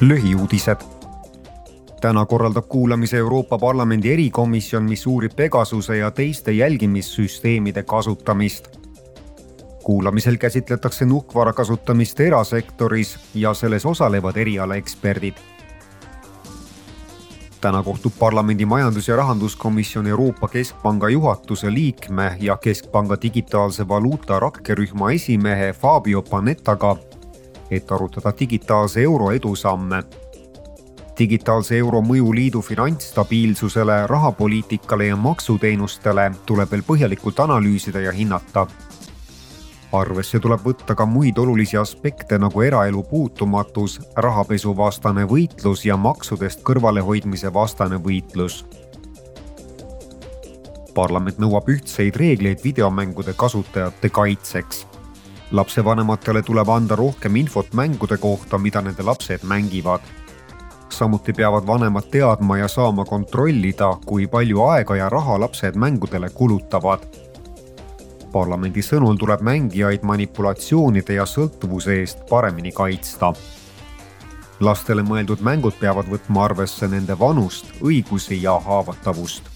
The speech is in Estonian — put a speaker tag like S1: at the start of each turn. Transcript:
S1: lühiuudised. täna korraldab kuulamise Euroopa Parlamendi erikomisjon, mis uurib Pegasuse ja teiste jälgimissüsteemide kasutamist. kuulamisel käsitletakse nuhkvara kasutamist erasektoris ja selles osalevad erialaeksperdid. täna kohtub parlamendi majandus- ja rahanduskomisjon Euroopa Keskpanga juhatuse liikme ja Keskpanga digitaalse valuuta rakkerühma esimehe Fabio Panettaga et arutada digitaalse euro edusamme. digitaalse euro mõju liidu finantsstabiilsusele, rahapoliitikale ja maksuteenustele tuleb veel põhjalikult analüüsida ja hinnata. arvesse tuleb võtta ka muid olulisi aspekte nagu eraelu puutumatus, rahapesuvastane võitlus ja maksudest kõrvalehoidmise vastane võitlus parlament nõuab ühtseid reegleid videomängude kasutajate kaitseks lapsevanematele tuleb anda rohkem infot mängude kohta, mida nende lapsed mängivad. samuti peavad vanemad teadma ja saama kontrollida, kui palju aega ja raha lapsed mängudele kulutavad. parlamendi sõnul tuleb mängijaid manipulatsioonide ja sõltuvuse eest paremini kaitsta. lastele mõeldud mängud peavad võtma arvesse nende vanust, õigusi ja haavatavust